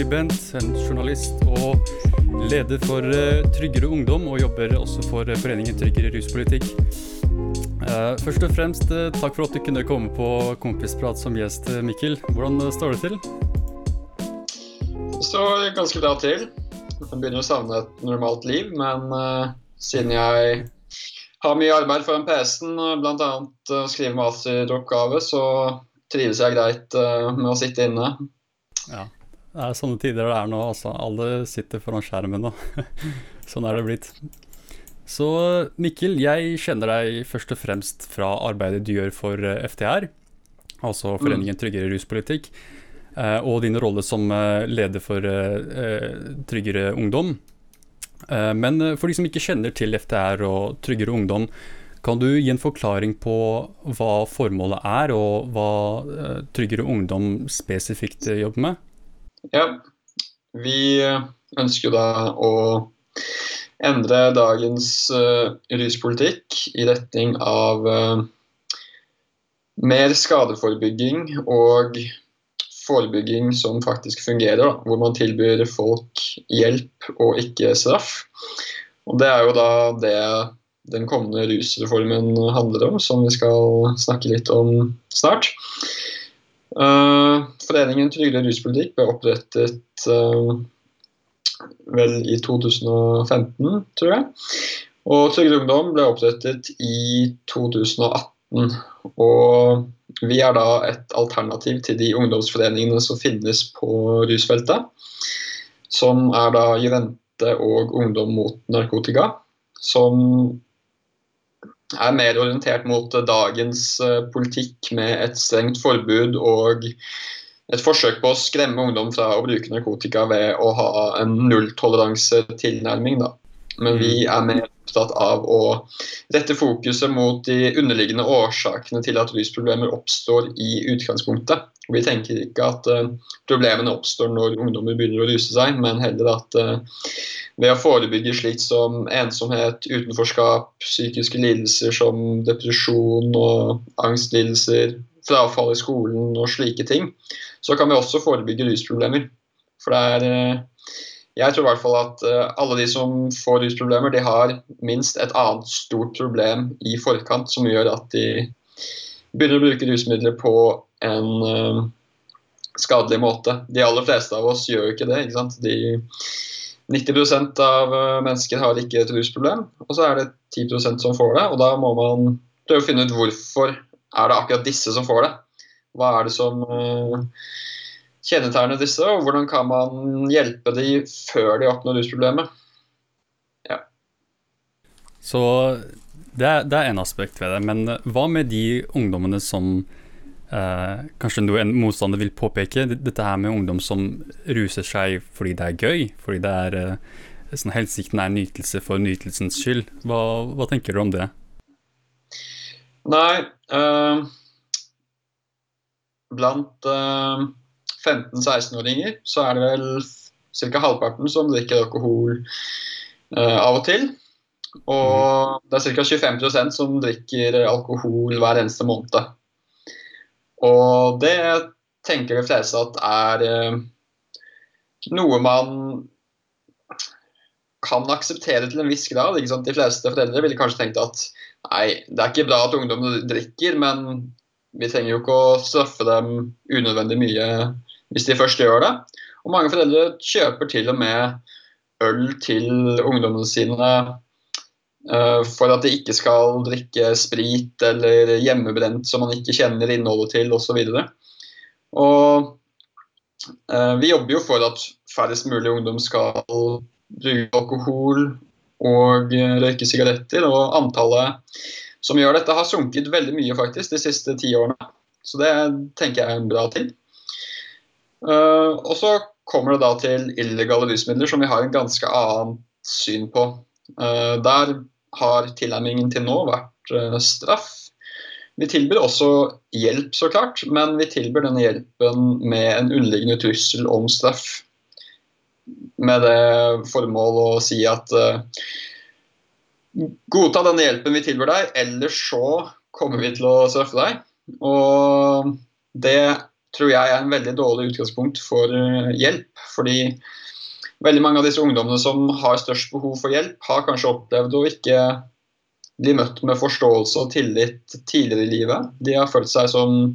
skribent, en journalist og leder for eh, Tryggere Ungdom, og jobber også for foreningen Tryggere ruspolitikk. Først og fremst, takk for at du kunne komme på Kompisprat som gjest, Mikkel. Hvordan står det til? Det står ganske bra til. Jeg begynner å savne et normalt liv, men uh, siden jeg har mye arbeid foran PC-en, bl.a. å skrive masteroppgave, så trives jeg greit uh, med å sitte inne. Ja, det er sånne tider det er nå. Altså. Alle sitter foran skjermen nå. sånn er det blitt. Så Mikkel, jeg kjenner deg først og fremst fra arbeidet du gjør for eh, FTR, altså mm. Foreningen Tryggere ruspolitikk, uh, og din rolle som leder for Tryggere ungdom. Eh, men eh, for de som ikke kjenner til FTR og Tryggere ungdom, kan du gi en forklaring på hva formålet er, og hva eh, Tryggere ungdom spesifikt jobber med? Ja, vi ønsker da å endre dagens ruspolitikk i retning av mer skadeforebygging og forebygging som faktisk fungerer, da, hvor man tilbyr folk hjelp og ikke straff. Og Det er jo da det den kommende rusreformen handler om, som vi skal snakke litt om snart. Uh, Foreningen Tryggere ruspolitikk ble opprettet uh, vel i 2015, tror jeg. Og Tryggere ungdom ble opprettet i 2018. Og vi er da et alternativ til de ungdomsforeningene som finnes på rusfeltet. Som er da Juvente og Ungdom mot narkotika. Som er mer orientert mot dagens eh, politikk med et strengt forbud og et forsøk på å skremme ungdom fra å bruke narkotika ved å ha en nulltoleranse-tilnærming. Men vi mm. er mer opptatt av å rette fokuset mot de underliggende årsakene til at rusproblemer oppstår i utgangspunktet. Vi tenker ikke at uh, problemene oppstår når ungdommer begynner å ruse seg, men heller at uh, ved å forebygge slikt som ensomhet, utenforskap, psykiske lidelser som depresjon og angstlidelser, frafall i skolen og slike ting, så kan vi også forebygge rusproblemer. For det er uh, jeg tror i hvert fall at alle de som får rusproblemer, de har minst et annet stort problem i forkant som gjør at de begynner å bruke rusmidler på en uh, skadelig måte. De aller fleste av oss gjør jo ikke det. ikke sant? De, 90% av uh, mennesker har ikke et rusproblem, og så er det 10% som får det. Og da må man prøve å finne ut hvorfor er det akkurat disse som får det. Hva er det som Kjennetegner disse, og hvordan kan man hjelpe de før de oppnår rusproblemet. Ja. Så det er, det er en aspekt ved det, men hva med de ungdommene som eh, kanskje en motstander vil påpeke, dette her med ungdom som ruser seg fordi det er gøy, fordi det er eh, sånn hensikten er nytelse for nytelsens skyld. Hva, hva tenker du om det? Nei øh, Blant øh, 15-16-åringer, så er det vel ca. halvparten som drikker alkohol uh, av og til. Og det er ca. 25% som drikker alkohol hver eneste måned. Og det tenker de fleste at er uh, noe man kan akseptere til en viss grad. De fleste foreldre ville kanskje tenkt at nei, det er ikke bra at ungdom drikker, men vi trenger jo ikke å straffe dem unødvendig mye hvis de først gjør det. Og mange foreldre kjøper til og med øl til ungdommene sine for at de ikke skal drikke sprit eller hjemmebrent som man ikke kjenner innholdet til osv. Uh, vi jobber jo for at færrest mulig ungdom skal bruke alkohol og røyke sigaretter. Og antallet som gjør dette, har sunket veldig mye faktisk de siste ti årene. Så det tenker jeg er en bra ting. Og så kommer det da til illegale rusmidler, som vi har en ganske annet syn på. Uh, der har tilnærmingen til nå vært uh, straff. Vi tilbyr også hjelp, så klart, men vi tilbyr denne hjelpen med en underliggende trussel om straff. Med det formål å si at godta denne hjelpen vi tilbyr deg, ellers så kommer vi til å straffe deg. Og det tror jeg er en veldig dårlig utgangspunkt for eh, hjelp. Fordi veldig mange av disse ungdommene som har størst behov for hjelp, har kanskje opplevd å ikke bli møtt med forståelse og tillit tidligere i livet. De har følt seg som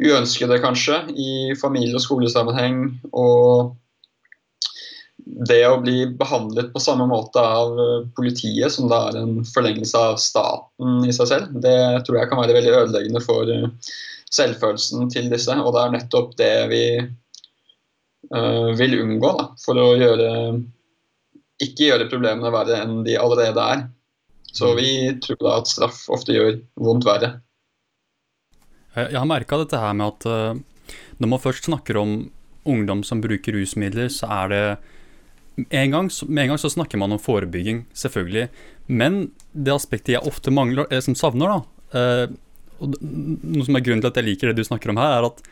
uønskede, kanskje, i familie- og skolesammenheng. Og det å bli behandlet på samme måte av politiet, som da er en forlengelse av staten i seg selv, det tror jeg kan være veldig ødeleggende for selvfølelsen til disse. Og det er nettopp det vi vil unngå, da, for å gjøre ikke gjøre problemene verre enn de allerede er. Så vi tror da at straff ofte gjør vondt verre. Jeg har merka dette her med at uh, når man først snakker om ungdom som bruker rusmidler, så er det en gang, Med en gang så snakker man om forebygging, selvfølgelig. Men det aspektet jeg ofte mangler, eller som savner, da, og noe som er grunnen til at jeg liker det du snakker om her, er at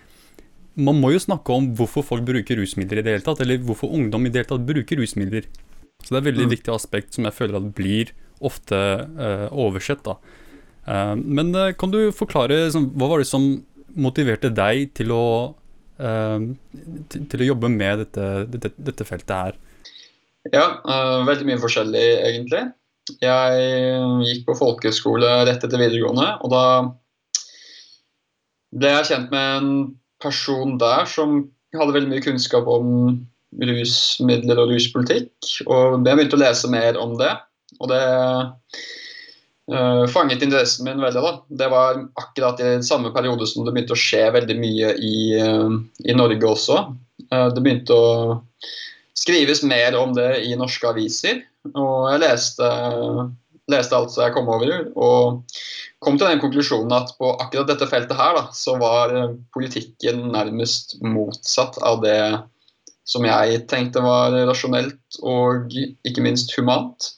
man må jo snakke om hvorfor folk bruker rusmidler i det hele tatt, eller hvorfor ungdom i det hele tatt bruker rusmidler. Så det er et veldig mm. viktig aspekt som jeg føler at blir ofte uh, oversett. da. Uh, men uh, kan du forklare liksom, hva var det som motiverte deg til å, til, til å jobbe med dette, dette, dette feltet her? Ja, veldig mye forskjellig, egentlig. Jeg gikk på folkehøyskole rett etter videregående, og da ble jeg kjent med en person der som hadde veldig mye kunnskap om rusmidler og ruspolitikk. Og jeg begynte å lese mer om det. Og det uh, fanget interessen min veldig. da. Det var akkurat i samme periode som det begynte å skje veldig mye i, uh, i Norge også. Uh, det begynte å skrives mer om det i norske aviser. Og jeg leste, leste alt som jeg kom over. Og kom til den konklusjonen at på akkurat dette feltet her, da, så var eh, politikken nærmest motsatt av det som jeg tenkte var rasjonelt og ikke minst humant.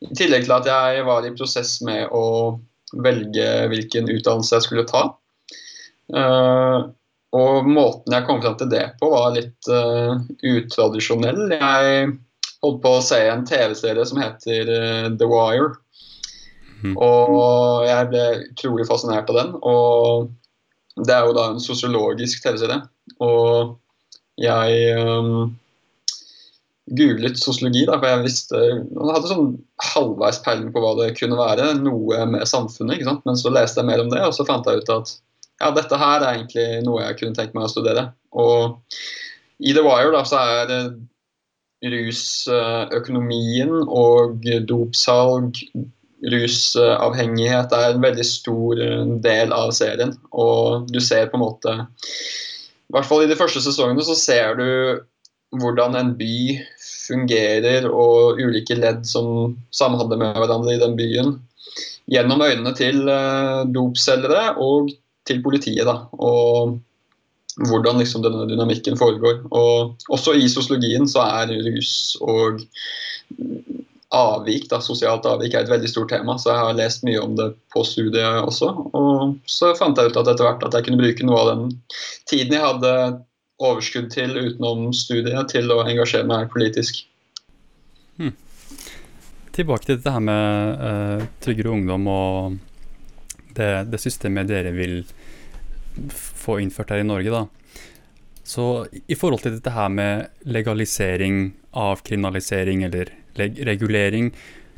I tillegg til at jeg var i prosess med å velge hvilken utdannelse jeg skulle ta. Uh, og måten jeg kom fram til det på, var litt uh, utradisjonell. Jeg holdt på å se en TV-serie som heter The Wire. Mm. Og jeg ble utrolig fascinert av den. Og det er jo da en sosiologisk TV-serie. Og jeg um, googlet sosiologi, da, for jeg visste Jeg hadde sånn halvveis peiling på hva det kunne være. Noe med samfunnet. ikke sant? Men så leste jeg mer om det, og så fant jeg ut at ja, dette her er egentlig noe jeg kunne tenkt meg å studere. Og i The Wire da, så er rusøkonomien og dopsalg rusavhengighet er en veldig stor eh, del av serien. Og du ser på en måte I hvert fall i de første sesongene så ser du hvordan en by fungerer og ulike ledd som samhandler med hverandre i den byen. Gjennom øynene til uh, dopselgere og til politiet. Da. Og hvordan liksom denne dynamikken foregår. Og også i sosiologien så er rus og avvik, da, sosialt avvik er et veldig stort tema, så jeg har lest mye om det på studiet også. Og så fant jeg ut at etter hvert at jeg kunne bruke noe av den tiden jeg hadde overskudd til utenom studiet, til å engasjere meg politisk. Hmm. Tilbake til dette her med uh, tryggere ungdom og det, det, systemet dere vil få innført her i Norge. da. Så i forhold til dette her med legalisering, avkriminalisering eller regulering.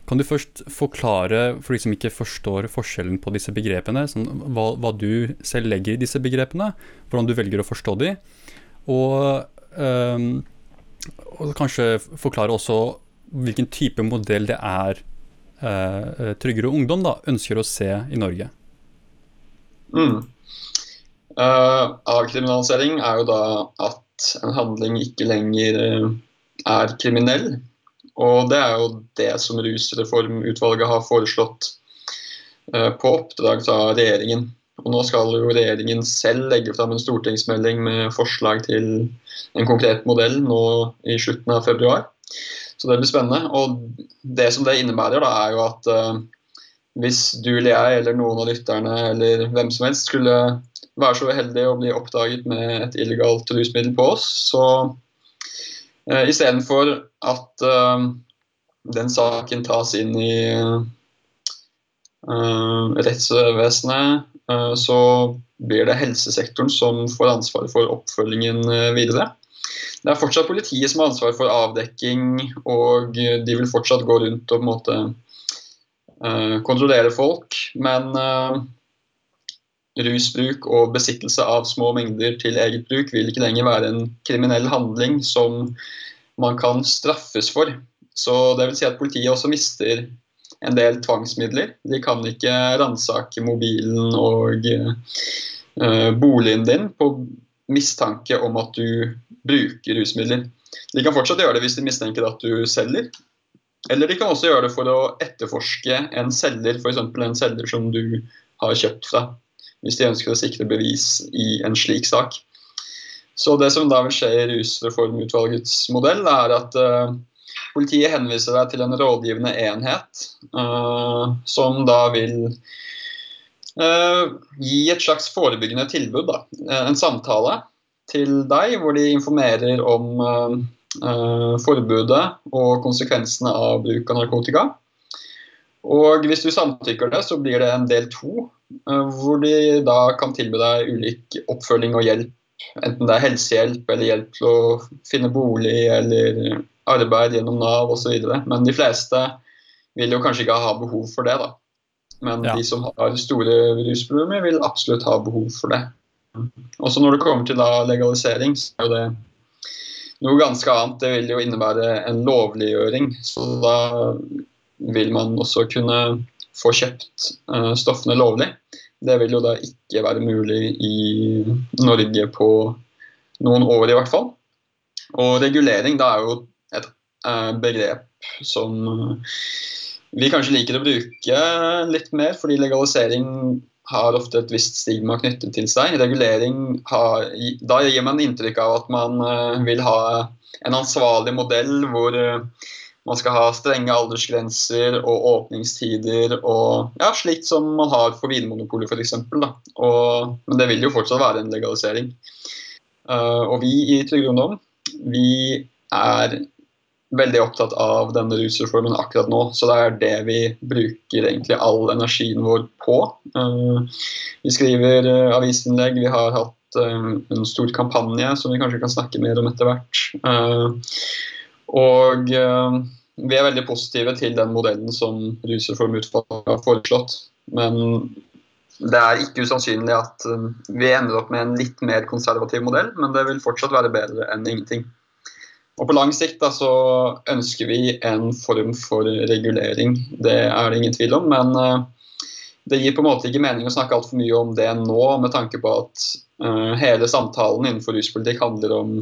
Kan du først forklare, for de som ikke forstår forskjellen på disse begrepene, sånn, hva, hva, du selv legger i disse begrepene, hvordan du velger å forstå de, og, um, og kanskje forklare også hvilken type modell det er uh, Tryggere Ungdom da, ønsker å se i Norge? Mm. Uh, avkriminalisering er jo da at en handling ikke lenger er kriminell, og det er jo det som Rusreformutvalget har foreslått eh, på oppdrag av regjeringen. Og nå skal jo regjeringen selv legge fram en stortingsmelding med forslag til en konkret modell nå i slutten av februar. Så det blir spennende. Og det som det innebærer, da, er jo at uh, hvis du eller jeg eller noen av lytterne eller hvem som helst skulle være så uheldig å bli oppdaget med et illegalt rusmiddel på oss, så Uh, Istedenfor at uh, den saken tas inn i rettsvesenet, så blir det helsesektoren som får ansvar for oppfølgingen videre. Det er fortsatt politiet som har ansvar for avdekking, og de vil fortsatt gå rundt og på en måte kontrollere folk. Men rusbruk og besittelse av små mengder til eget bruk vil ikke lenger være en kriminell handling som man kan straffes for. Så det vil si at politiet også mister en del tvangsmidler. De kan ikke ransake mobilen og uh, boligen din på mistanke om at du bruker rusmidler. De kan fortsatt gjøre det hvis de mistenker at du selger. Eller de kan også gjøre det for å etterforske en selger, f.eks. en selger som du har kjøpt fra hvis de ønsker å sikre bevis i en slik sak. Så det som da vil skje i Rusreformutvalgets modell, er at uh, politiet henviser deg til en rådgivende enhet uh, som da vil uh, gi et slags forebyggende tilbud, da. en samtale til deg hvor de informerer om forbudet og konsekvensene av bruk av narkotika. Og hvis du samtykker det, så blir det en del to, eh, hvor de da kan tilby deg ulik oppfølging og hjelp. Enten det er helsehjelp eller hjelp til å finne bolig eller arbeid gjennom Nav osv. Men de fleste vil jo kanskje ikke ha behov for det, da. Men ja. de som har store rusproblemer, vil absolutt ha behov for det. Også når det kommer til da legalisering, så er jo det noe ganske annet. Det vil jo innebære en lovliggjøring. Så da vil man også kunne få kjøpt uh, stoffene lovlig. Det vil jo da ikke være mulig i Norge på noen år, i hvert fall. Og regulering da er jo et uh, begrep som vi kanskje liker å bruke litt mer, fordi legalisering har ofte et visst stigma knyttet til seg. Regulering har, Da gir man inntrykk av at man uh, vil ha en ansvarlig modell hvor man skal ha strenge aldersgrenser og åpningstider og ja, slikt som man har for Vinmonopolet f.eks. Men det vil jo fortsatt være en legalisering. Uh, og vi i Trygg Ungdom vi er veldig opptatt av denne rusreformen akkurat nå. Så det er det vi bruker egentlig all energien vår på. Uh, vi skriver uh, avisinnlegg, vi har hatt en stor kampanje som vi kanskje kan snakke mer om etter hvert. Og uh, vi er veldig positive til den modellen som Rusreformutvalget har foreslått. Men det er ikke usannsynlig at uh, vi ender opp med en litt mer konservativ modell, men det vil fortsatt være bedre enn ingenting. Og På lang sikt da, så ønsker vi en form for regulering. Det er det ingen tvil om. Men uh, det gir på en måte ikke mening å snakke altfor mye om det nå, med tanke på at hele samtalen innenfor ruspolitikk handler om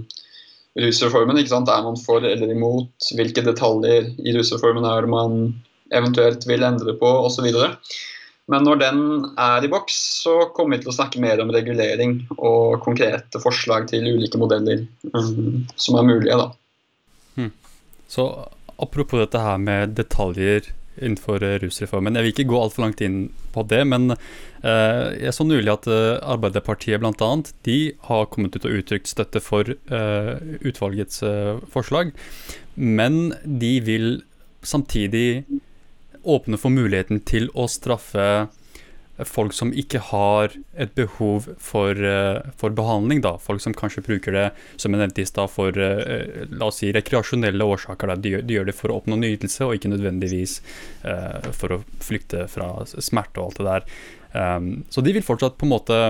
rusreformen. ikke sant? Er man for eller imot? Hvilke detaljer i rusreformen er det man eventuelt vil endre på, osv. Men når den er i boks, så kommer vi til å snakke mer om regulering og konkrete forslag til ulike modeller um, som er mulige. da. Hmm. Så apropos dette her med detaljer innenfor eh, rusreformen. Jeg vil ikke gå altfor langt inn på det, men uh, jeg så nylig at uh, Arbeiderpartiet bl.a. de har kommet ut og uttrykt støtte for utvalgets forslag, men de vil samtidig åpne for muligheten til å straffe folk som ikke har et behov for, uh, for, behandling. da, Folk som kanskje bruker det som jeg nevnte i sted, for uh, la oss si, rekreasjonelle årsaker. De de, gjør, det for å oppnå nytelse, og ikke nødvendigvis uh, for å flykte fra smerte og alt det der. Um, så de vil fortsatt på en måte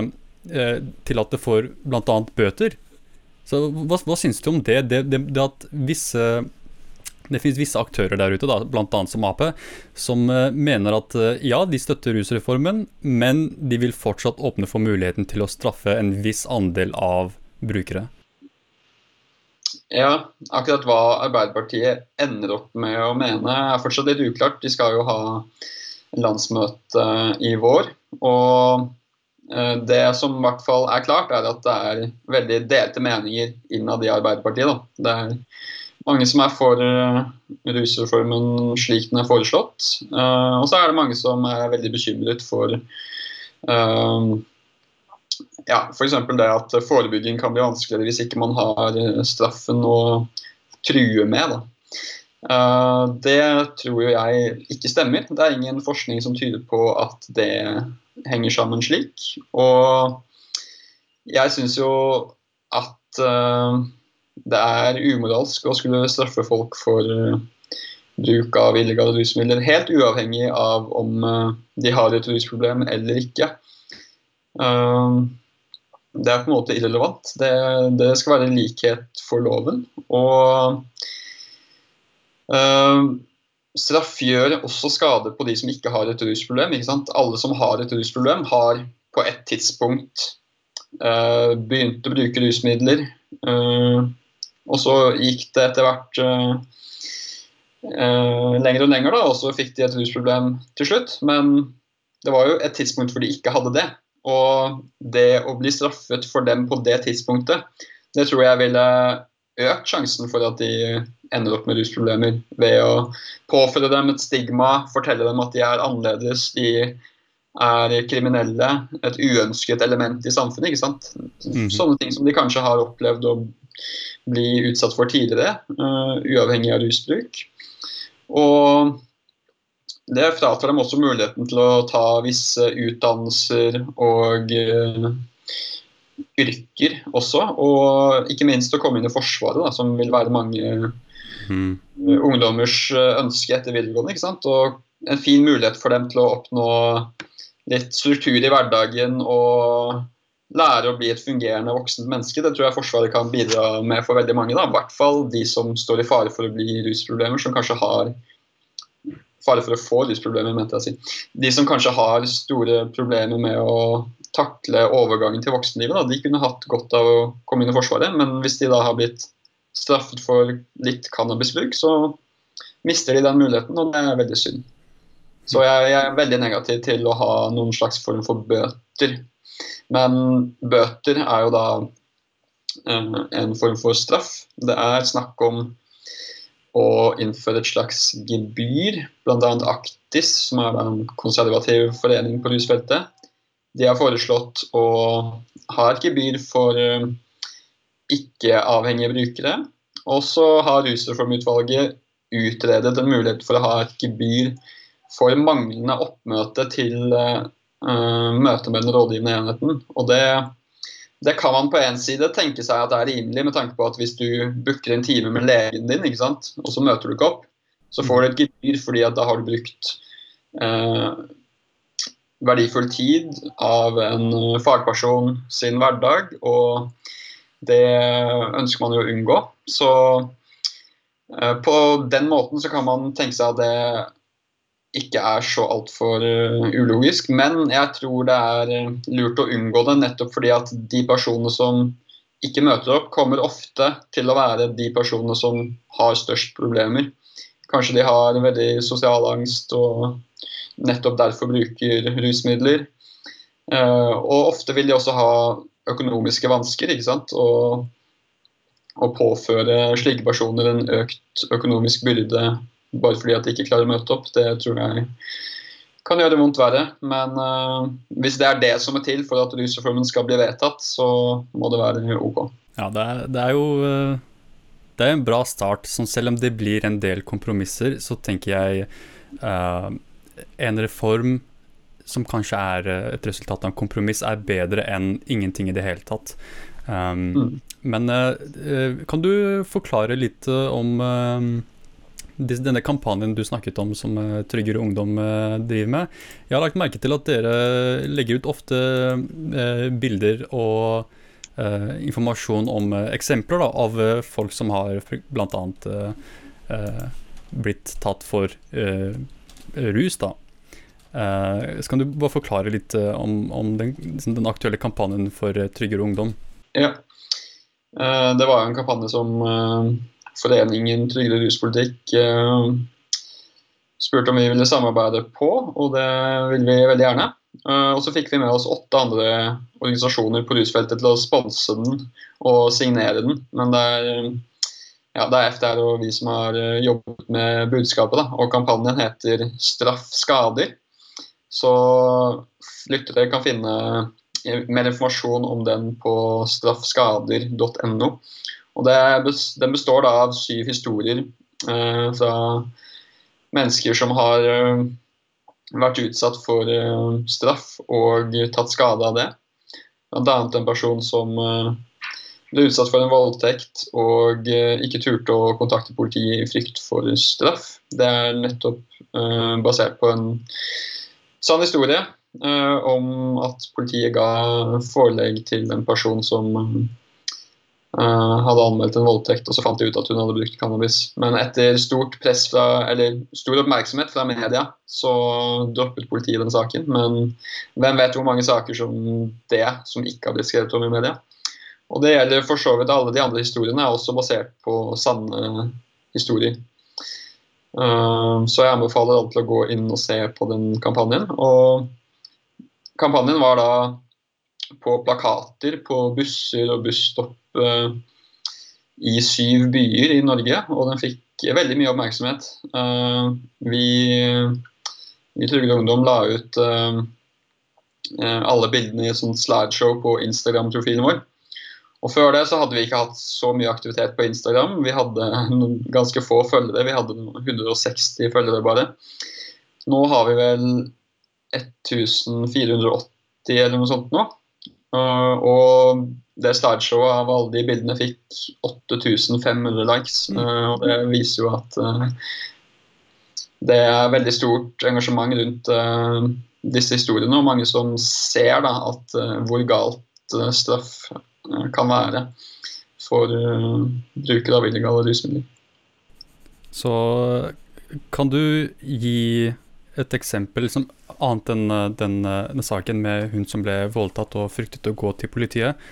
tillate for bl.a. bøter. Så Hva, hva syns du om det? Det, det, det at visse det finnes visse aktører der ute, bl.a. som Ap, som eh, mener at eh, ja, de støtter rusreformen, men de vil fortsatt åpne for muligheten til å straffe en viss andel av brukere. Ja, akkurat hva Arbeiderpartiet ender opp med å mene, er fortsatt litt uklart. De skal jo ha landsmøte i vår. Og eh, det som i hvert fall er klart, er at det er veldig delte meninger innad i Arbeiderpartiet. Da. Det er mange som er for uh, rusreformen slik den er foreslått. Uh, og så er det mange som er veldig bekymret for uh, ja, f.eks. det at forebygging kan bli vanskeligere hvis ikke man har straffen å true med. Da. Det tror jo jeg ikke stemmer. Det er ingen forskning som tyder på at det henger sammen slik. Og jeg syns jo at det er umoralsk å skulle straffe folk for uh, bruk av illegale rusmidler, helt uavhengig av om de har et rusproblem eller ikke. det er på en måte irrelevant. Det, det skal være likhet for loven. Og straff gjør også skade på de som ikke har et rusproblem. Alle som har et rusproblem, har på et tidspunkt begynt å bruke rusmidler. Uh, og så gikk det etter hvert lenger og lenger, da, og så fikk de et rusproblem til slutt. Men det var jo et tidspunkt hvor de ikke hadde det. Og det å bli straffet for dem på det tidspunktet, det tror jeg ville økt sjansen for at de ender opp med rusproblemer ved å påføre dem et stigma, fortelle dem at de er annerledes, de er kriminelle, et uønsket element i samfunnet. ikke sant? Mm. Sånne ting som de kanskje har opplevd å bli utsatt for tidligere, uh, uavhengig av rusbruk. Og det fratar dem også muligheten til å ta visse utdannelser og uh, yrker også. Og ikke minst å komme inn i Forsvaret, da, som vil være mange mm. ungdommers eh, ønske etter videregående. ikke sant? Og en fin mulighet for dem til å oppnå litt struktur i hverdagen og lære å bli et fungerende voksent menneske. Det tror jeg Forsvaret kan bidra med for veldig mange. da, I hvert fall de som står i fare for å bli rusproblemer, som kanskje har fare for å få rusproblemer, mente jeg å si. De som kanskje har store problemer med å takle overgangen til voksenlivet. Da. De kunne hatt godt av å komme inn i Forsvaret, men hvis de da har blitt straffet for litt cannabisbruk, så mister de den muligheten, og det er veldig synd. Så jeg, jeg er veldig negativ til å ha noen slags form for bøter. Men bøter er jo da eh, en form for straff. Det er snakk om å innføre et slags gebyr, bl.a. Aktis, som er en konservativ forening på rusfeltet, de har foreslått å ha et gebyr for eh, ikke-avhengige brukere. Og så har Rusreformutvalget utredet en mulighet for å ha et gebyr for manglende oppmøte til uh, møte med den rådgivende enheten. Og det, det kan man på en side tenke seg at det er rimelig, med tanke på at hvis du booker en time med legen din, og så møter du ikke opp, så får du et gebyr fordi at da har du brukt eh, verdifull tid av en fagperson sin hverdag, og det ønsker man jo å unngå. Så eh, på den måten så kan man tenke seg at det ikke er så altfor uh, ulogisk. Men jeg tror det er uh, lurt å unngå det, nettopp fordi at de personene som ikke møter opp, kommer ofte til å være de personene som har størst problemer. Kanskje de har veldig sosial angst og nettopp derfor bruker rusmidler. Uh, og ofte vil de også ha økonomiske vansker. ikke sant? Og, å påføre slike personer en økt økonomisk byrde bare fordi at de ikke klarer å møte opp, det tror jeg kan gjøre vondt verre. Men uh, hvis det er det som er til for at rusreformen skal bli vedtatt, så må det være OK. Ja, det er, det er jo eh, det er en bra start. Sånn selv om det blir en del kompromisser, så tenker jeg uh, en reform som kanskje er et resultat av en kompromiss, er bedre enn ingenting i det hele tatt. Um, mm. Men uh, kan du forklare litt om denne kampanjen du snakket om som uh, Tryggere Ungdom driver med? Jeg har lagt merke til at dere legger ut ofte bilder og informasjon om eksempler da, av folk som har bl.a. Uh, blitt tatt for rus. da. Så kan du bare forklare litt om, om den, liksom den, aktuelle kampanjen for tryggere ungdom? Ja, det var en kampanje som Foreningen Tryggere ruspolitikk spurte om vi ville samarbeide på, og det ville vi veldig gjerne. og så fikk vi med oss åtte andre organisasjoner på rusfeltet til å sponse den og signere den. Men det er ja, det er FDR og vi som har jobbet med budskapet. Da. Og kampanjen heter 'Straff skader'. Så lyttere kan finne mer informasjon om den på straffskader.no. Og Den består da av syv historier eh, fra mennesker som har eh, vært utsatt for eh, straff og tatt skade av det. Bl.a. en person som eh, ble utsatt for en voldtekt og eh, ikke turte å kontakte politiet i frykt for straff. Det er nettopp eh, basert på en sann historie om at politiet ga forelegg til en person som eh, hadde anmeldt en voldtekt, og så fant de ut at hun hadde brukt cannabis. Men etter stort press fra, eller stor oppmerksomhet fra media, så droppet politiet den saken. Men hvem vet hvor mange saker som det som ikke har blitt skrevet om i media. Og det gjelder for så vidt alle de andre historiene, er også basert på sanne historier. Uh, Så jeg anbefaler alle til å gå inn og se på den kampanjen. Og kampanjen var da på plakater på busser og busstopp uh, i syv byer i Norge, og den fikk veldig mye oppmerksomhet. Uh, Vi i Trygde Ungdom la ut uh, alle bildene i et sånt slideshow på Instagram-profilen vår. Og Før det så hadde vi ikke hatt så mye aktivitet på Instagram. Vi hadde ganske få følgere. Vi hadde 160 følgere bare. Nå har vi vel 1480 eller noe sånt nå. Uh, og det startshowet av alle de bildene fikk 8500 likes. Uh, og det viser jo at uh, det er veldig stort engasjement rundt disse historiene, og mange som ser da, at, hvor galt straff kan være for brukere av illegale rusmidler. Så kan du gi et eksempel som annet enn eh, den, eh, den saken med hun som ble voldtatt og fryktet å gå til politiet.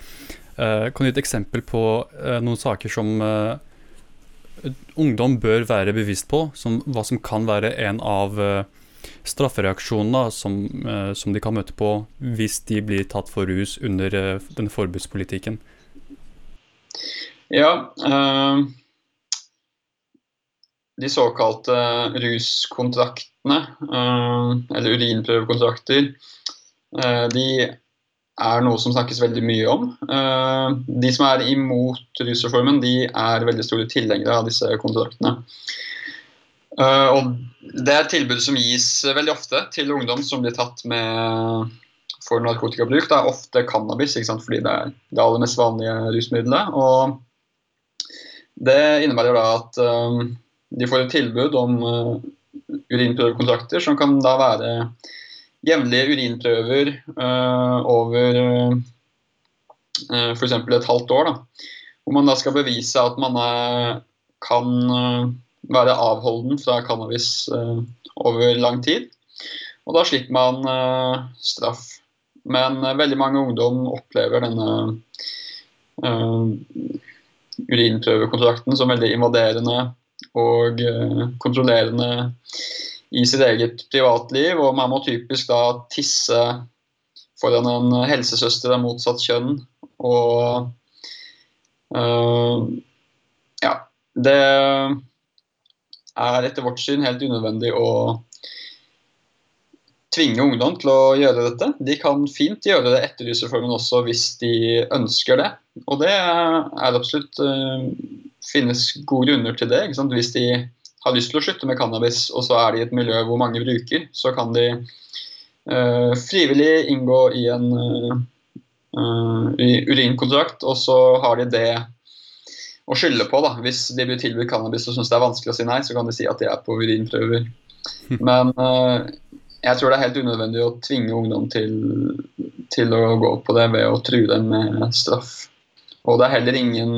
Uh, kan du gi et eksempel på uh, noen saker som ungdom bør være bevisst på? Som, hva som kan være en av straffereaksjonene som, som de kan møte på hvis de blir tatt for rus under denne forbudspolitikken? Ja, eh, de såkalte ruskontraktene, eh, eller urinprøvekontrakter, eh, de er noe som snakkes veldig mye om. Eh, de som er imot rusreformen, de er veldig store tilhengere av disse kontraktene. Og det er et tilbud som gis veldig ofte til ungdom som blir tatt med for narkotikabruk. Det er ofte cannabis, fordi det er det aller mest vanlige rusmiddelet. Og det innebærer da at de får et tilbud om uh, urinprøvekontrakter, som kan da være jevnlige urinprøver uh, over uh, f.eks. et halvt år. Da, hvor man da skal bevise at man er, kan være avholden fra cannabis over lang tid. Og da slipper man straff. Men veldig mange ungdom opplever denne urinprøvekontrakten som veldig invaderende og uh, kontrollerende i sitt eget privatliv. Og man må typisk da tisse foran en helsesøster av motsatt kjønn. Og uh, ja. Det er etter vårt syn helt unødvendig å tvinge ungdom til å gjøre dette. De kan fint gjøre det etter rusreformen også hvis de ønsker det. Og det er absolutt uh, finnes gode grunner til det. Hvis de har lyst til å slutte med cannabis, og så er de i et miljø hvor mange bruker, så kan de uh, frivillig inngå i en uh, urinkontrakt, og så har de det å skylde på. da. Hvis de blir tilbudt cannabis og syns det er vanskelig å si nei, så kan de si at de er på urinprøver. Men uh, jeg tror det er helt unødvendig å tvinge ungdom til, til å gå på det ved å true dem med straff. Og det er heller ingen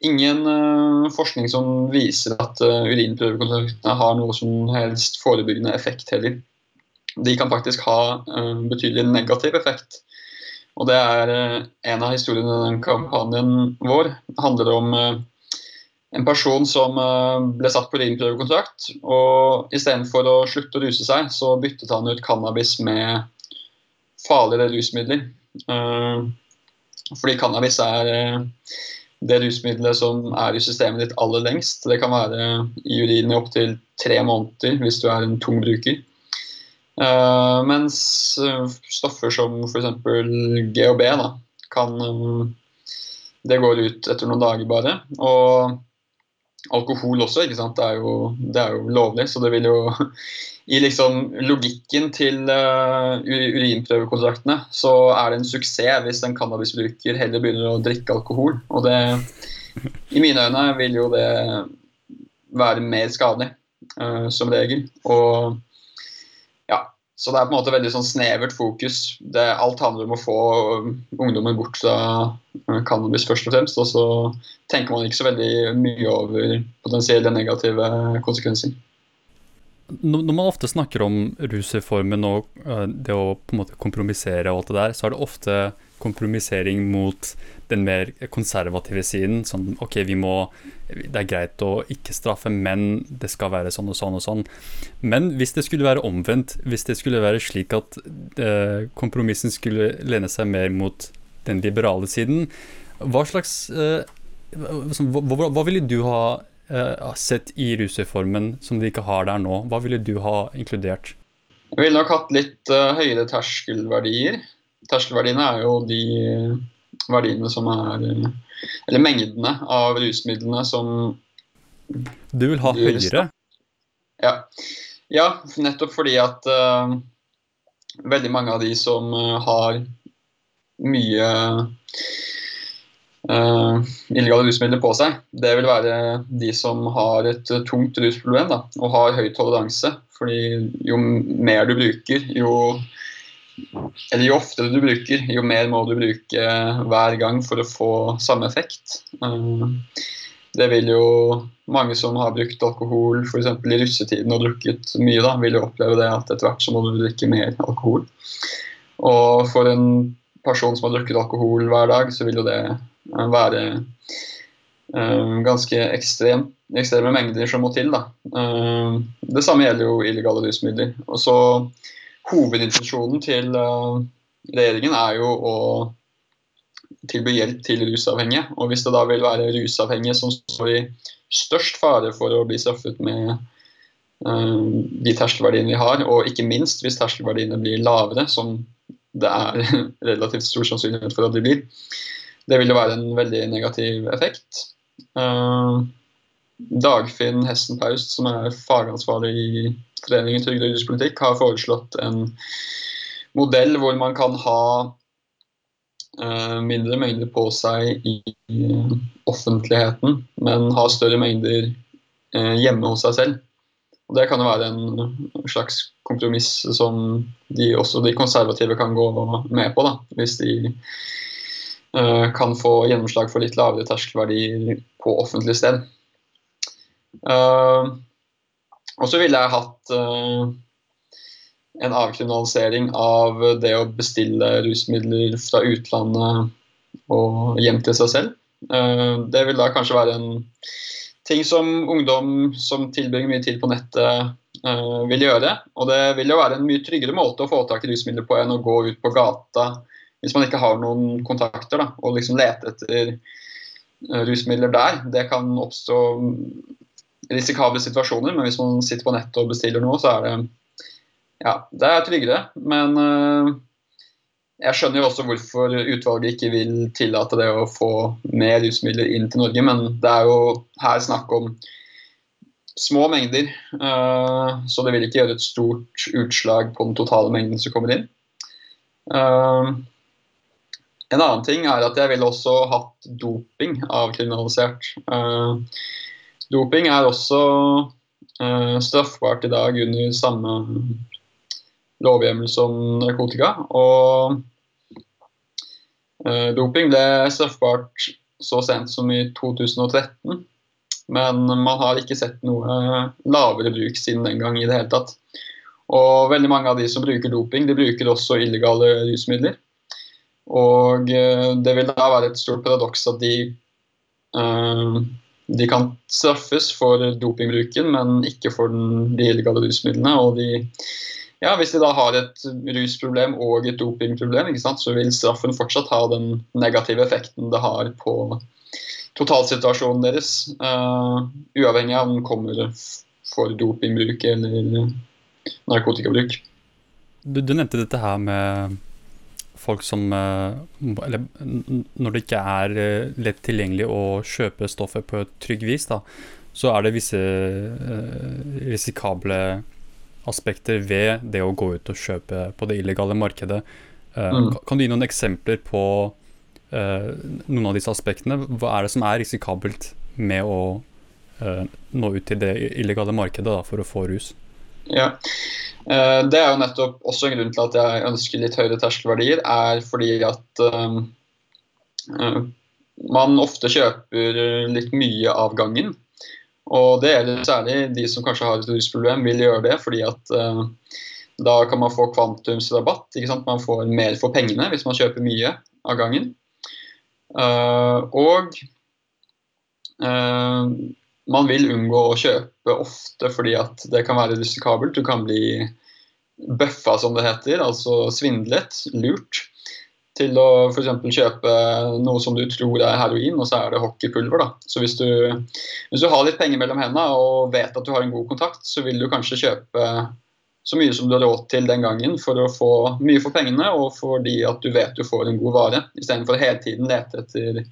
ingen uh, forskning som viser at uh, urinprøvekontaktene har noe som helst forebyggende effekt heller. De kan faktisk ha uh, betydelig negativ effekt. Og det er en av historiene i den kampanjen vår. Det handler om en person som ble satt på urinprøvekontrakt. Og istedenfor å slutte å ruse seg, så byttet han ut cannabis med farligere rusmidler. Fordi cannabis er det rusmiddelet som er i systemet ditt aller lengst. Det kan være i urinen i opptil tre måneder hvis du er en tung bruker. Uh, mens uh, stoffer som f.eks. GHB da, kan um, Det går ut etter noen dager bare. Og alkohol også, ikke sant. Det er, jo, det er jo lovlig, så det vil jo I liksom logikken til uh, urinprøvekontraktene så er det en suksess hvis en cannabisbruker heller begynner å drikke alkohol. Og det I mine øyne vil jo det være mer skadelig, uh, som regel. Og ja, så det er på en måte veldig sånn snevert fokus. Det, alt handler om å få ungdommen bort fra cannabis først og fremst. Og så tenker man ikke så veldig mye over potensielle negative konsekvenser. Når man ofte snakker om rusreformen og det å på en måte kompromissere og alt det der, så er det ofte kompromissering mot den mer konservative siden. Sånn OK, vi må Det er greit å ikke straffe, men det skal være sånn og sånn og sånn. Men hvis det skulle være omvendt, hvis det skulle være slik at eh, kompromissen skulle lene seg mer mot den liberale siden, hva slags eh, hva, ville du ha sett i rusreformen som de ikke har der nå? Hva ville du ha inkludert? Jeg ville nok hatt litt uh, høyere terskelverdier. Terskelverdiene er jo de verdiene som er Eller mengdene av rusmidlene som Du vil ha høyere? Ja. ja, nettopp fordi at uh, veldig mange av de som har mye uh, illegale rusmidler på seg, det vil være de som har et tungt rusproblem da, og har høy toleranse. Fordi jo mer du bruker, jo eller jo oftere du bruker, jo mer må du bruke hver gang for å få samme effekt. Det vil jo mange som har brukt alkohol f.eks. i russetiden og drukket mye, da, vil jo oppleve det at etter hvert så må du drikke mer alkohol. Og for en person som har drukket alkohol hver dag, så vil jo det være uh, ganske ekstrem, ekstreme mengder som må til. Da. Uh, det samme gjelder jo illegale rusmidler. Og så Hovedintensjonen til uh, regjeringen er jo å tilby hjelp til rusavhengige. Og hvis det da vil være rusavhengige som står i størst fare for å bli straffet med de terskelverdiene vi har, og ikke minst hvis terskelverdiene blir lavere, som det er relativt stor sannsynlighet for at de blir, det vil jo være en veldig negativ effekt. Uh, Dagfinn Hessen Paust, som er fagansvarlig i Foreningen trygd og ruspolitikk, har foreslått en modell hvor man kan ha uh, mindre mengder på seg i uh, offentligheten, men ha større mengder hjemme hos seg selv. Og Det kan jo være en slags kompromiss som de, også de konservative kan gå med på, da, hvis de kan få gjennomslag for litt lavere terskelverdier på offentlig sted. Uh, og så ville jeg hatt uh, en avkriminalisering av det å bestille rusmidler fra utlandet og hjem til seg selv. Det vil da kanskje være en ting som ungdom som tilbringer mye tid på nettet, vil gjøre. Og det vil jo være en mye tryggere måte å få tak i rusmidler på enn å gå ut på gata hvis man ikke har noen kontakter, da, og liksom lete etter eh, rusmidler der. Det kan oppstå risikable situasjoner, men hvis man sitter på nettet og bestiller noe, så er det ja, det er tryggere. Men uh, jeg skjønner jo også hvorfor utvalget ikke vil tillate det å få mer rusmidler inn til Norge, men det er jo her snakk om små mengder, uh, så det vil ikke gjøre et stort utslag på den totale mengden som kommer inn. Uh, en annen ting er at jeg ville også hatt doping avkriminalisert. Uh, doping er også uh, straffbart i dag under samme lovhjemmel som narkotika. Og uh, doping ble straffbart så sent som i 2013. Men man har ikke sett noe lavere bruk siden den gang i det hele tatt. Og veldig mange av de som bruker doping, de bruker også illegale rusmidler. Og eh, det vil da være et stort paradoks at de, uh, de kan straffes for dopingbruken, men ikke for den, de illegale rusmidlene. Og de, ja, hvis de da har et rusproblem og et dopingproblem, så vil straffen fortsatt ha den negative effekten det har på totalsituasjonen deres, uh, uavhengig av om den kommer for dopingbruk eller narkotikabruk. Du, du nevnte dette her med folk som eh, Eller når det ikke er eh, lett tilgjengelig å kjøpe stoffet på et trygg vis, da, så er det visse uh, risikable aspekter ved det å gå ut og kjøpe på det illegale markedet. Mm. Kan du gi noen eksempler på noen av disse aspektene? Hva er det som er risikabelt med å nå ut til det illegale markedet da, for å få rus? Ja, Det er jo nettopp også en grunn til at jeg ønsker litt høyere terskelverdier, er fordi at um, man ofte kjøper litt mye av gangen. Og det gjelder særlig de som kanskje har et rusproblem, vil gjøre det fordi at uh, da kan man få kvantumsrabatt. Man får mer for pengene hvis man kjøper mye av gangen. Uh, og uh, man vil unngå å kjøpe ofte fordi at det kan være risikabelt. Du kan bli bøffa, som det heter, altså svindlet, lurt til å f.eks. kjøpe noe som du tror er heroin, og så er det hockeypulver. da. Så hvis du, hvis du har litt penger mellom hendene og vet at du har en god kontakt, så vil du kanskje kjøpe så mye som du har råd til den gangen for å få mye for pengene, og fordi at du vet du får en god vare, istedenfor hele tiden lete etter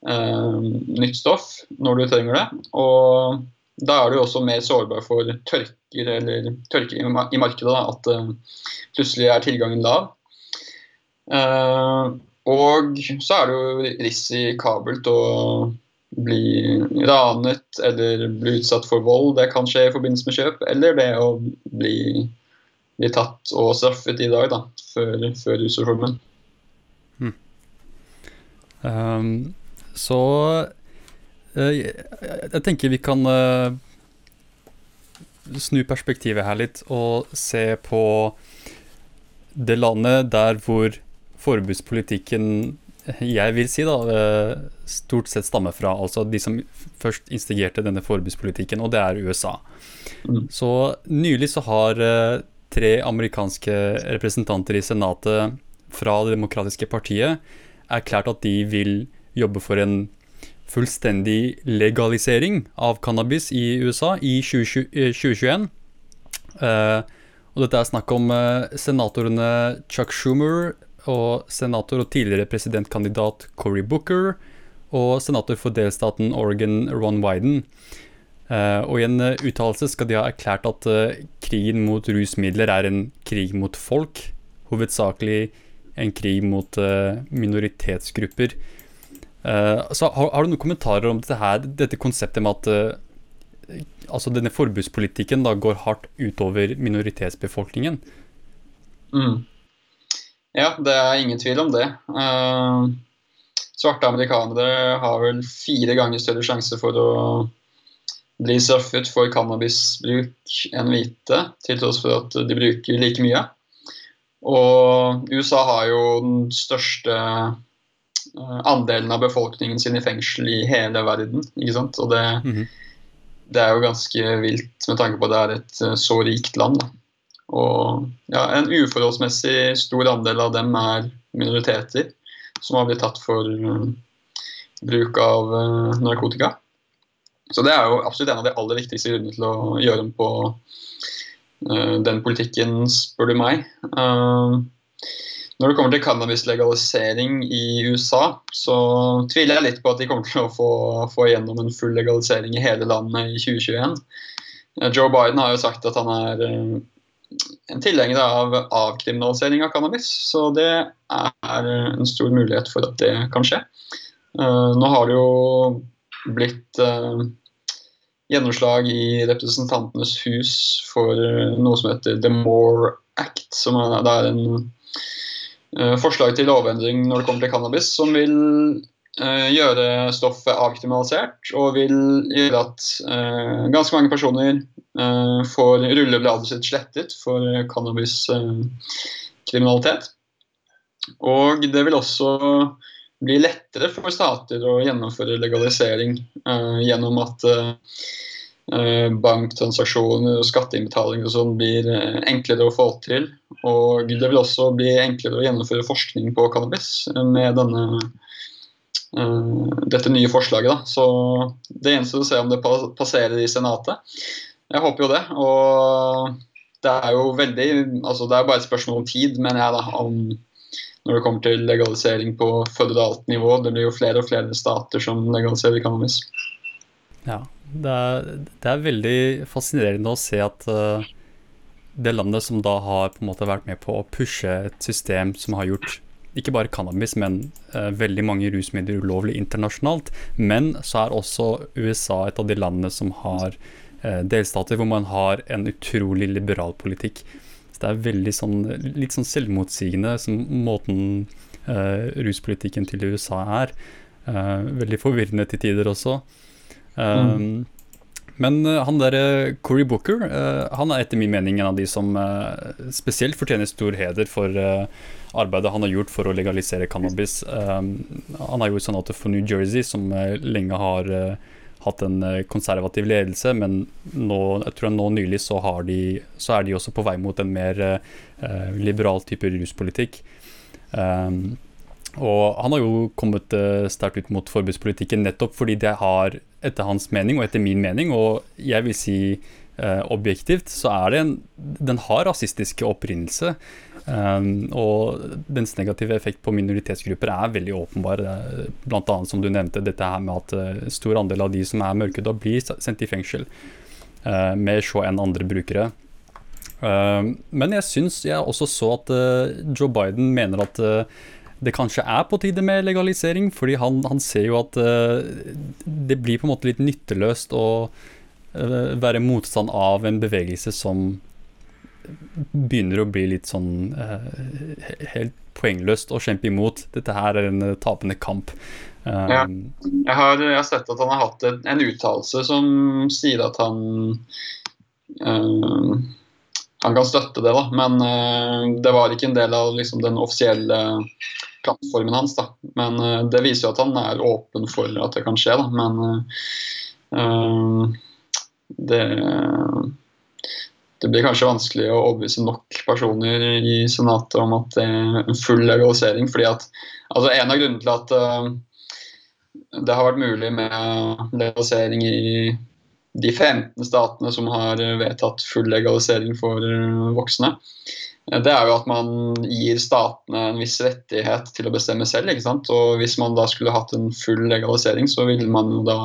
nytt stoff når du trenger det. Og da er du også mer sårbar for tørker eller tørker i markedet. Da, at uh, plutselig er tilgangen lav. Uh, og så er det jo risikabelt å bli ranet eller bli utsatt for vold. Det kan skje i forbindelse med kjøp. Eller det å bli, bli tatt og straffet i dag, da, før, før rusreformen. Hmm. Um, så uh, jeg, jeg, tenker vi kan uh, snu perspektivet her litt og se på det landet der hvor forbudspolitikken jeg vil si da, eh, stort sett stammer fra. Altså de som først instigerte denne forbudspolitikken, og det er USA. Mm. Så nylig så har eh, tre amerikanske representanter i Senatet fra Det demokratiske partiet erklært at de vil jobbe for en fullstendig legalisering av cannabis i USA i 2021. Uh, eh, og dette er snakk om uh, senatorene Chuck Schumer, og senator og tidligere presidentkandidat Cory Booker og senator for delstaten Oregon Ron Wyden. Uh, og I en uttalelse skal de ha erklært at krigen mot rusmidler er en krig mot folk. Hovedsakelig en krig mot minoritetsgrupper. Så har, har, du noen kommentarer om dette, her, dette konseptet med at altså denne forbudspolitikken da går hardt utover minoritetsbefolkningen? Mm. Ja, det er ingen tvil om det. Uh, svarte amerikanere har vel fire ganger større sjanse for å bli straffet for cannabisbruk enn hvite, til tross for at de bruker like mye. Og USA har jo den største andelen av befolkningen sin i fengsel i hele verden. ikke sant? Og det, mm -hmm. det er jo ganske vilt med tanke på at det er et uh, så rikt land. da. Og ja, en uforholdsmessig stor andel av dem er minoriteter som har blitt tatt for uh, bruk av uh, narkotika. Så det er jo absolutt en av de aller viktigste grunnene til å gjøre om på uh, den politikken, spør du meg. Når det kommer til cannabislegalisering i USA, så tviler jeg litt på at de kommer til å få, få gjennom en full legalisering i hele landet i 2021. Joe Biden har jo sagt at han er en tilhenger av avkriminalisering av cannabis. Så det er en stor mulighet for at det kan skje. Uh, nå har det jo blitt gjennomslag i Representantenes hus for noe som heter The More Act, som er, en forslag til lovendring når det kommer til cannabis, som vil gjøre stoffet avkriminalisert og vil gjøre at ganske mange personer får rullebladet sitt slettet for cannabiskriminalitet. Og det vil også bli lettere for stater å gjennomføre legalisering gjennom at banktransaksjoner og skatteinnbetalinger og sånn blir enklere å få til. Og det vil også bli enklere å gjennomføre forskning på cannabis med denne, dette nye forslaget. Da. Så Det gjenstår å se om det passerer i Senatet. Jeg håper jo det. Og det er jo veldig altså Det er bare et spørsmål om tid, mener jeg, da, om når det kommer til legalisering på føderalt nivå. Det blir jo flere og flere stater som legaliserer cannabis. Ja, Det er, det er veldig fascinerende å se at uh, det landet som da har på en måte vært med på å pushe et system som har gjort ikke bare cannabis, men uh, veldig mange rusmidler ulovlig internasjonalt. Men så er også USA et av de landene som har uh, delstater hvor man har en utrolig liberal politikk. Så det er veldig sånn, litt sånn selvmotsigende som måten ruspolitikken til USA er. veldig forvirrende til tider også. Mm. Men han der Cory Booker, han er etter min mening en av de som spesielt fortjener stor heder for arbeidet han har gjort for å legalisere cannabis. Um, han har gjort senatet for New Jersey, som lenge har hatt en konservativ ledelse, men nå, jeg tror nå nylig så, de, så, er de også på vei mot en mer liberal type ruspolitikk. Um, og han har jo kommet sterkt ut mot forbudspolitikken nettopp fordi det har, etter hans mening og etter min mening, og jeg vil si eh, objektivt, så er det en Den har rasistiske opprinnelse. Um, og dens negative effekt på minoritetsgrupper er veldig åpenbar. Bl.a. som du nevnte, dette her med at uh, stor andel av de som er mørkhuda, blir sendt i fengsel uh, med så enn andre brukere. Uh, men jeg syns jeg også så at Joe Biden mener at det kanskje er på tide med legalisering, fordi han, han ser jo at det blir på en måte litt nytteløst å være motstand av en bevegelse som begynner å bli litt sånn uh, helt poengløst å kjempe imot. Dette her er en tapende kamp. Um, ja. jeg, har, jeg, har, sett at han har hatt en, en uttalelse som sier at han uh, Han kan støtte det, da, men det var ikke en del av liksom, den offisielle plattformen hans. Da. Men det viser jo at han er åpen for at det kan skje, da. Men det det blir kanskje vanskelig å overbevise nok personer i Senatet om at det er en full legalisering. fordi at altså En av grunnene til at uh, det har vært mulig med legalisering i de 15 statene som har vedtatt full legalisering for voksne, det er jo at man gir statene en viss rettighet til å bestemme selv. ikke sant? Og Hvis man da skulle hatt en full legalisering, så ville man jo da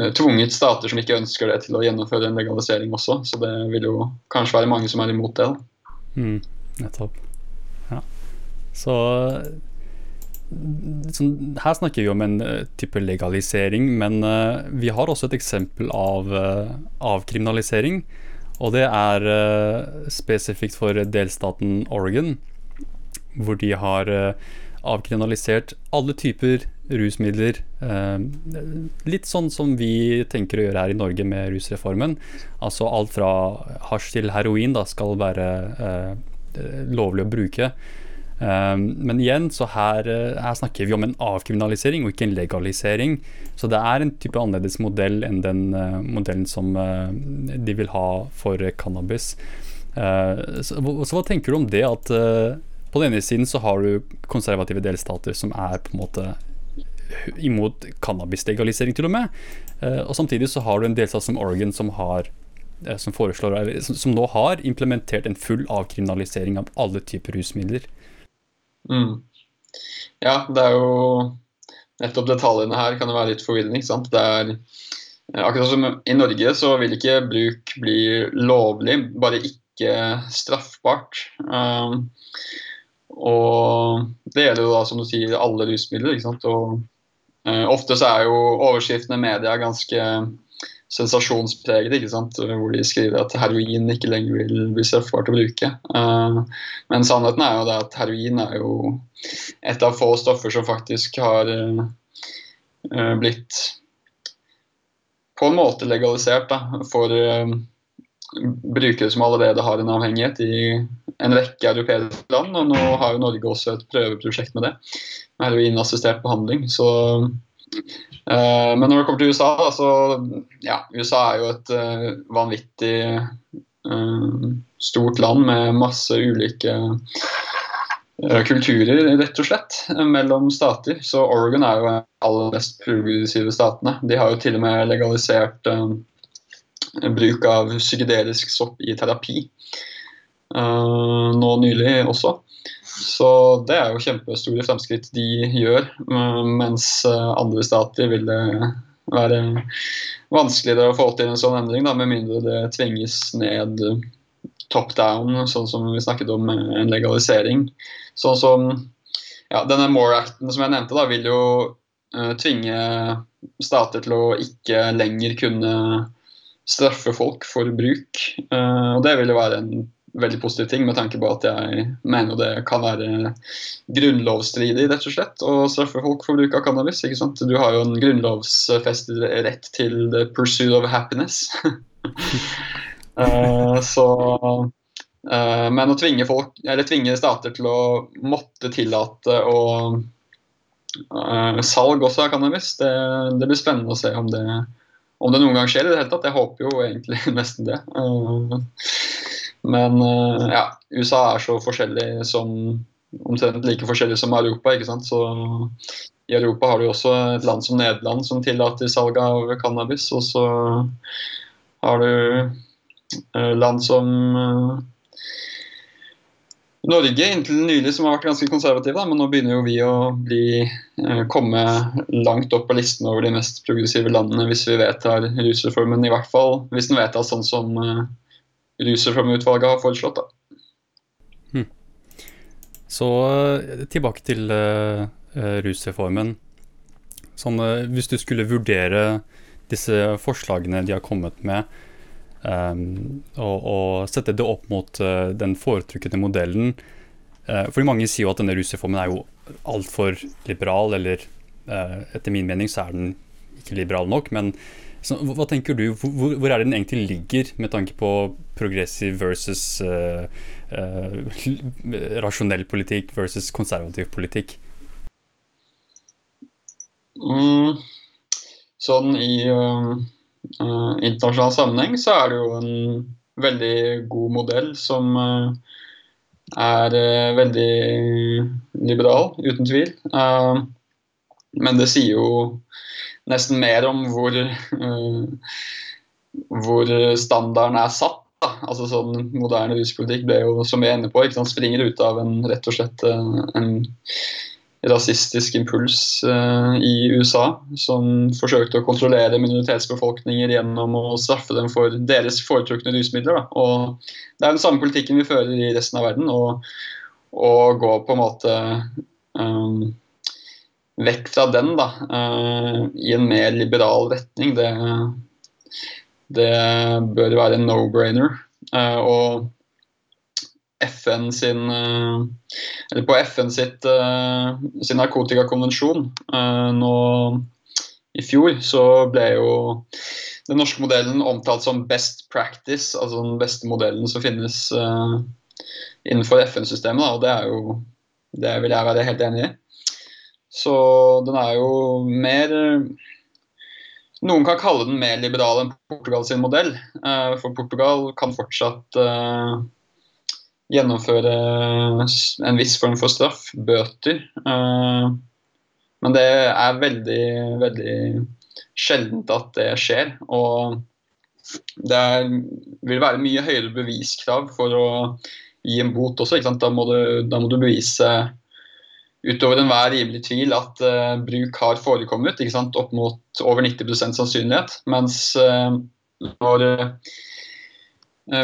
Eh, tvunget stater som ikke ønsker det, til å gjennomføre en legalisering også. Så det vil jo kanskje være mange som er imot det. Da. Mm, nettopp. Ja. Så, så, her snakker vi om en type legalisering, men uh, vi har også et eksempel av uh, avkriminalisering. Og det er spesifikt for delstaten Oregon, hvor de har avkriminalisert alle typer rusmidler. Uh, litt sånn som vi tenker å gjøre her i Norge med rusreformen. Altså alt fra hasj til heroin da, skal være lovlig å bruke. Uh, men igjen, så her, uh, her, snakker vi om en avkriminalisering og ikke en legalisering. Så det er en type annerledes modell enn den uh, modellen som de vil ha for cannabis. Så, så, hva tenker du om det at på den ene siden så har du konservative delstater som er på en måte imot cannabislegalisering, til og med. Eh, og samtidig så har du en delstat som Oregon som har eh, som, foreslår, som, som nå har implementert en full avkriminalisering av alle typer rusmidler. Mm. Ja, det er jo nettopp detaljene her kan jo være litt forvirrende. ikke sant? Det er eh, Akkurat som i Norge så vil ikke bruk bli lovlig, bare ikke straffbart. Um, og det gjelder jo da, som du sier, alle rusmidler. ikke sant? Og uh, Ofte så er jo overskriftene i media ganske sensasjonspreget, ikke sant? hvor de skriver at heroin ikke lenger vil bli straffbart å bruke. Uh, men sannheten er jo det at heroin er jo et av få stoffer som faktisk har uh, blitt på en måte legalisert da, for brukere som allerede har en avhengighet i en rekke europeiske land. Og nå har jo Norge også et prøveprosjekt med det, med heroinassistert behandling. Så, men når det kommer til USA, så ja, USA er jo et uh, vanvittig uh, stort land med masse ulike kulturer, rett og slett, mellom stater. Så Oregon er jo en aller mest progressive statene. De har jo til og med legalisert bruk av psykedelisk sopp i terapi. uh, nå nylig også. Så det er jo kjempestore fremskritt de gjør, eh, mens eh, andre stater vil det være vanskeligere å få til en sånn endring, da, med mindre det tvinges ned top down, sånn som vi snakket om en legalisering. Sånn som ja, denne More-acten som jeg nevnte, da, vil jo tvinge stater til å ikke lenger kunne straffe folk for bruk. Og det vil jo være en veldig positiv ting, med tanke på at jeg mener det kan være grunnlovsstridig rett og slett, å straffe folk for bruk av cannabis. ikke sant? Du har jo en grunnlovsfestet rett til the pursuit of happiness. uh, så uh, Men å tvinge folk, tvinge stater til å måtte tillate og uh, salg også av cannabis, det, det, blir spennende å se om det, om det noen gang skjer i det hele tatt. Jeg håper jo egentlig nesten det. Uh, men eh, ja, USA er så forskjellig som omtrent like forskjellig som Europa. ikke sant? Så I Europa har du også et land som Nederland som tillater salg av cannabis. Og så har du eh, land som eh, Norge inntil nylig som har vært ganske konservative, da, men nå begynner jo vi å bli, komme langt opp på listen over de mest progressive landene hvis vi vedtar rusreformen, i hvert fall hvis den vedtas sånn som Rusreformutvalget har foreslått. Da. Hmm. Så eh, tilbake til uh, rusreformen. Sånn, uh, hvis du skulle vurdere disse forslagene de har kommet med, um, og, og, sette det opp mot uh, den foretrukne modellen Fordi mange sier jo at denne rusreformen er jo altfor liberal, eller etter min mening så er den ikke liberal nok. men så, hva tenker du, hvor, hvor, er det den egentlig ligger, med tanke på progressiv versus uh, uh, rasjonell politikk versus konservativ politikk? Mm, sånn i uh, internasjonal sammenheng så er det jo en veldig god modell som er veldig liberal, uten tvil. men det sier jo nesten mer om hvor, uh, hvor standarden er satt. Da. Altså sånn Moderne ruspolitikk ble jo, som vi er inne på, ikke sant, springer ut av en rett og slett uh, en rasistisk impuls uh, i USA, som forsøkte å kontrollere minoritetsbefolkninger gjennom å straffe dem for deres foretrukne rusmidler. Da. Og Det er den samme politikken vi fører i resten av verden, og, og gå på en måte um, vekk fra den da, uh, i en mer liberal retning, det, det bør være en no-brainer. Uh, og FN sin uh, Eller på FN sitt, sin narkotikakonvensjon nå i fjor, så ble jo den norske modellen omtalt som best practice, altså den beste modellen som finnes innenfor FN-systemet. Og det er jo Det vil jeg være helt enig i. Så den er jo mer Noen kan kalle den mer liberal enn Portugal sin modell. Eh, for Portugal kan fortsatt eh, gjennomføre en viss form for straff, bøter. Eh, men det er veldig, veldig sjeldent at det skjer. Og det er, vil være mye høyere beviskrav for å gi en bot også. Da må, du, da, må du, bevise utover enhver rimelig tvil at uh, bruk har forekommet, ikke sant? opp mot over 90% sannsynlighet. Mens uh, når uh,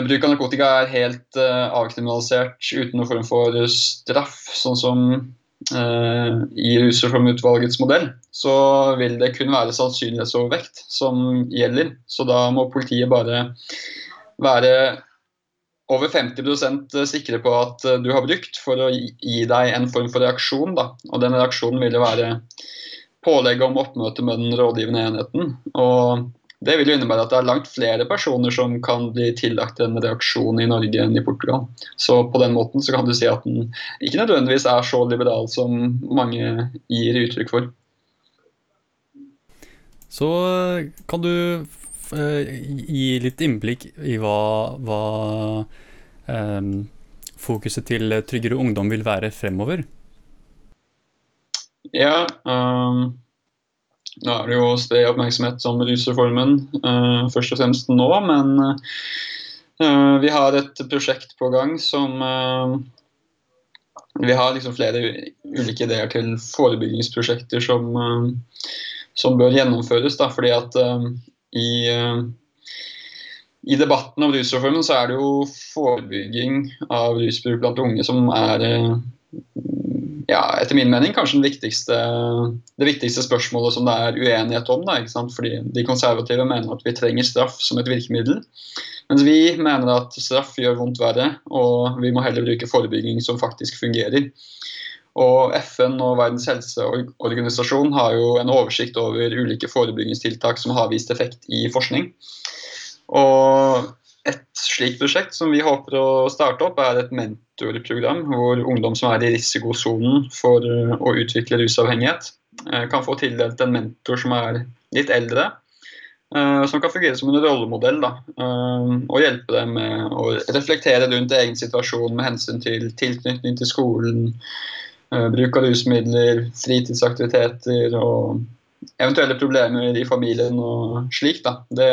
bruk av narkotika er helt avkriminalisert uten noen form for straff, sånn som i rusreformutvalgets modell, så vil det kun være sannsynlighetsovervekt som gjelder. Så da må politiet bare være over 50% sikre på at eh, du har brukt for å gi deg en form for reaksjon. Da. Og den reaksjonen vil jo være pålegg om oppmøte med den rådgivende enheten. Og det vil jo innebære at det er langt flere personer som kan bli tillagt en reaksjon i Norge enn i Portugal. Så på den måten så kan du si at den ikke nødvendigvis er så liberal som mange gir uttrykk for. Så kan du Eh, gi litt innblikk i hva, hva um, fokuset til Tryggere ungdom vil være fremover? Ja, um, nå er det jo sted oppmerksomhet som rusreformen uh, først og fremst nå, men uh, vi har et prosjekt på gang som uh, Vi har liksom flere ulike ideer til forebyggingsprosjekter som som bør gjennomføres. Da, fordi at i, uh, i debatten om rusreformen så er det jo forebygging av rusbruk blant unge som er uh, ja, etter min mening kanskje viktigste, det viktigste spørsmålet som det er uenighet om. Da, Fordi De konservative mener at vi trenger straff som et virkemiddel. Mens vi mener at straff gjør vondt verre, og vi må heller bruke forebygging som faktisk fungerer. Og FN og Verdens helseorganisasjon har jo en oversikt over ulike forebyggingstiltak som har vist effekt i forskning. Og et slikt prosjekt som vi håper å starte opp, er et mentorprogram hvor ungdom som er i risikosonen for å utvikle rusavhengighet, eh, kan få tildelt en mentor som er litt eldre, eh, som kan fungere som en rollemodell da, eh, og hjelpe dem med å reflektere rundt egen situasjon med hensyn til tilknytning til skolen, bruk av rusmidler, fritidsaktiviteter og eventuelle problemer i familien og slik. Det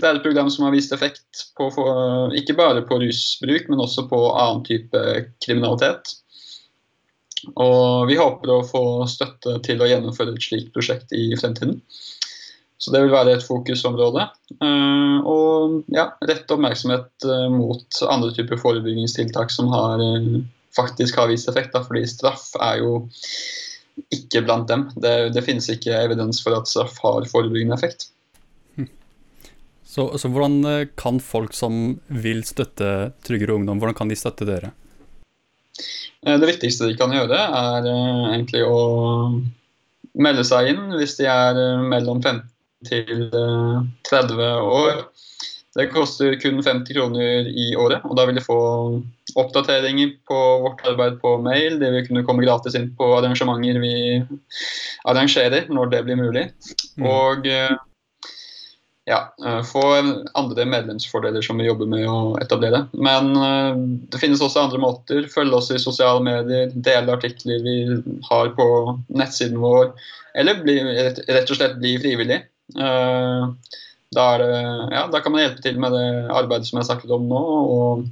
det er et program som har vist effekt på, for, ikke bare på rusbruk, men også på annen type kriminalitet. Og vi håper å få støtte til å gjennomføre et slikt prosjekt i fremtiden. Så det vil være et fokusområde. Eh, og ja, rette oppmerksomhet eh, mot andre typer forebyggingstiltak som har, eh, faktisk har vist effekt. Da, fordi straff er jo ikke blant dem. Det, det finnes ikke evidens for at straff har forebyggende effekt. Så, så, hvordan eh, kan folk som vil støtte Tryggere Ungdom, hvordan kan de støtte dere? Eh, det viktigste de kan gjøre, er eh, egentlig å melde seg inn hvis de er mellom 15 til 30 år. Det koster kun 50 kroner i året, og da vil du få oppdateringer på vårt arbeid på mail. De vil kunne komme gratis inn på arrangementer vi arrangerer, når det blir mulig. Mm. Og ja, eh, få andre medlemsfordeler som vi jobber med å etablere. Men uh, det finnes også andre måter. Følge oss i sosiale medier, dele artikler vi har på nettsiden vår, eller bli, rett og slett bli frivillig. Da, det, ja, da, kan man hjelpe til med det arbeidet som jeg har snakket om nå. og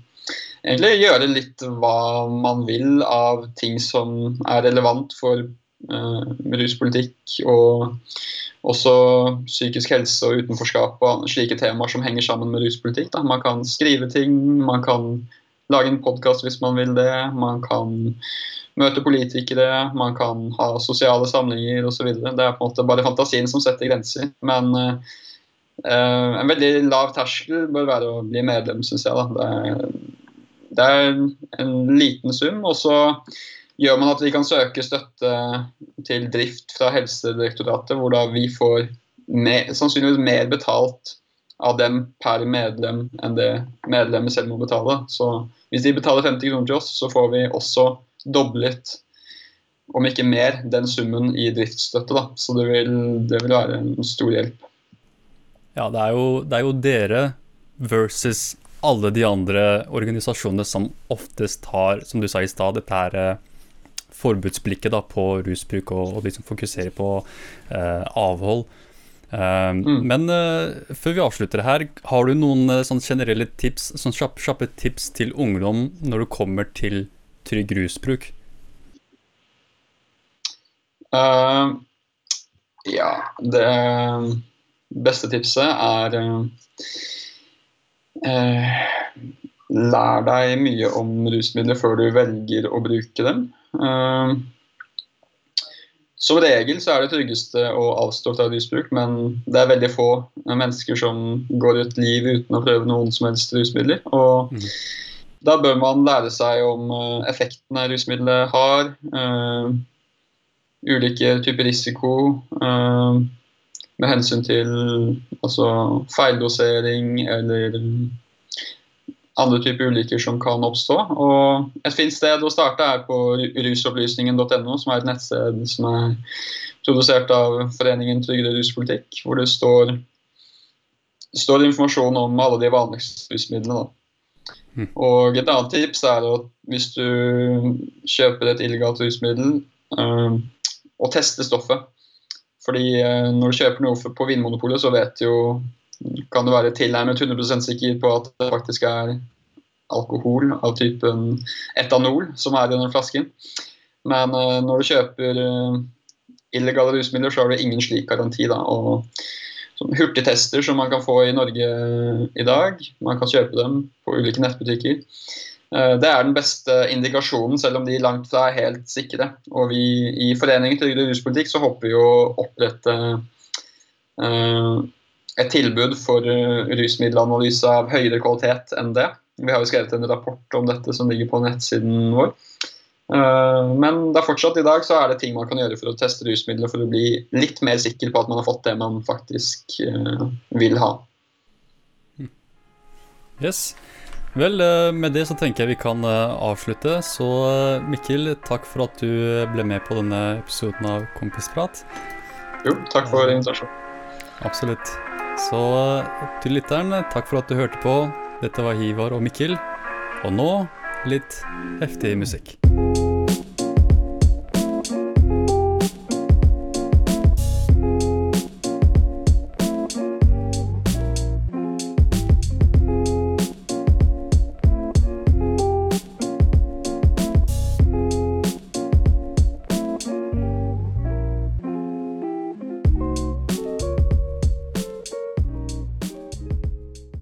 egentlig gjøre litt hva man vil av ting som er relevant for uh, ruspolitikk og også psykisk helse og utenforskap og slike temaer som henger sammen med ruspolitikk. Da. Man kan skrive ting, man kan lage en podkast hvis man vil det. Man kan møte politikere, man kan ha sosiale samlinger osv. Det er på en måte bare fantasien som setter grenser. Men uh, en veldig lav terskel bør være å bli medlem, syns jeg. Det er, det er en liten sum. og så gjør man at vi kan søke støtte til drift fra Helsedirektoratet, hvor da vi får mer, sannsynligvis mer betalt av dem per medlem enn det medlemmet selv må betale. Så hvis de betaler 50 kroner til oss, så får vi også doblet, om ikke mer, den summen i driftsstøtte. Da. Så det vil, det vil, være en stor hjelp. Ja, det er, jo, det er jo dere versus alle de andre organisasjonene som oftest har, som du sa i stad, dette her eh, forbudsblikket da, på rusbruk og, og de som fokuserer på eh, avhold. Uh, mm. Men uh, før vi avslutter her, har du noen uh, sånn generelle tips, sånn kjappe, kjappe tips til ungdom når det kommer til trygg rusbruk? ja, det beste tipset er Lær deg mye om rusmidler før du velger å bruke dem. Eh, som regel så er det tryggeste å avstå fra rusbruk, men det er veldig få mennesker som går et liv uten å prøve noen som helst rusmidler. Og mm. da bør man lære seg om eh, effektene rusmiddelet har. eh, ulike typer risiko uh, med hensyn til altså, feildosering eller andre typer ulykker som kan oppstå. Og et fint sted å starte er på rusopplysningen.no, som er et nettsted som er produsert av Foreningen tryggere ruspolitikk, hvor det står, står informasjon om alle de vanligste rusmidlene. Mm. Og et annet tips er at hvis du kjøper et illegalt rusmiddel, øh, og tester stoffet. Fordi øh, når du kjøper noe på Vinmonopolet, så vet jo kan du være tilnærmet 100% sikker på at det faktisk er alkohol av typen etanol som er i den flasken. Men uh, når du kjøper uh, illegale rusmidler, så har du ingen slik garanti. da, og sånn Hurtigtester som man kan få i Norge i dag. Man kan kjøpe dem på ulike nettbutikker. Eh, det er den beste indikasjonen, selv om de langt fra er helt sikre. Og vi i Foreningen til ruspolitikk så håper vi å opprette uh, et tilbud for uh, rusmiddelanalyse av høyere kvalitet enn det. Vi har jo skrevet en rapport om dette som ligger på nettsiden vår. Men det er fortsatt i dag så er det ting man kan gjøre for å teste rusmidler for å bli litt mer sikker på at man har fått det man faktisk vil ha. Yes. Vel, eh, med det så tenker jeg vi kan eh, avslutte. Så eh, Mikkel, takk for at du ble med på denne episoden av Kompisprat. Jo, takk for invitasjonen. Absolutt. Så til lytteren, takk for at du hørte på. Dette var Hivar og Mikkel. Og nå litt heftig musikk.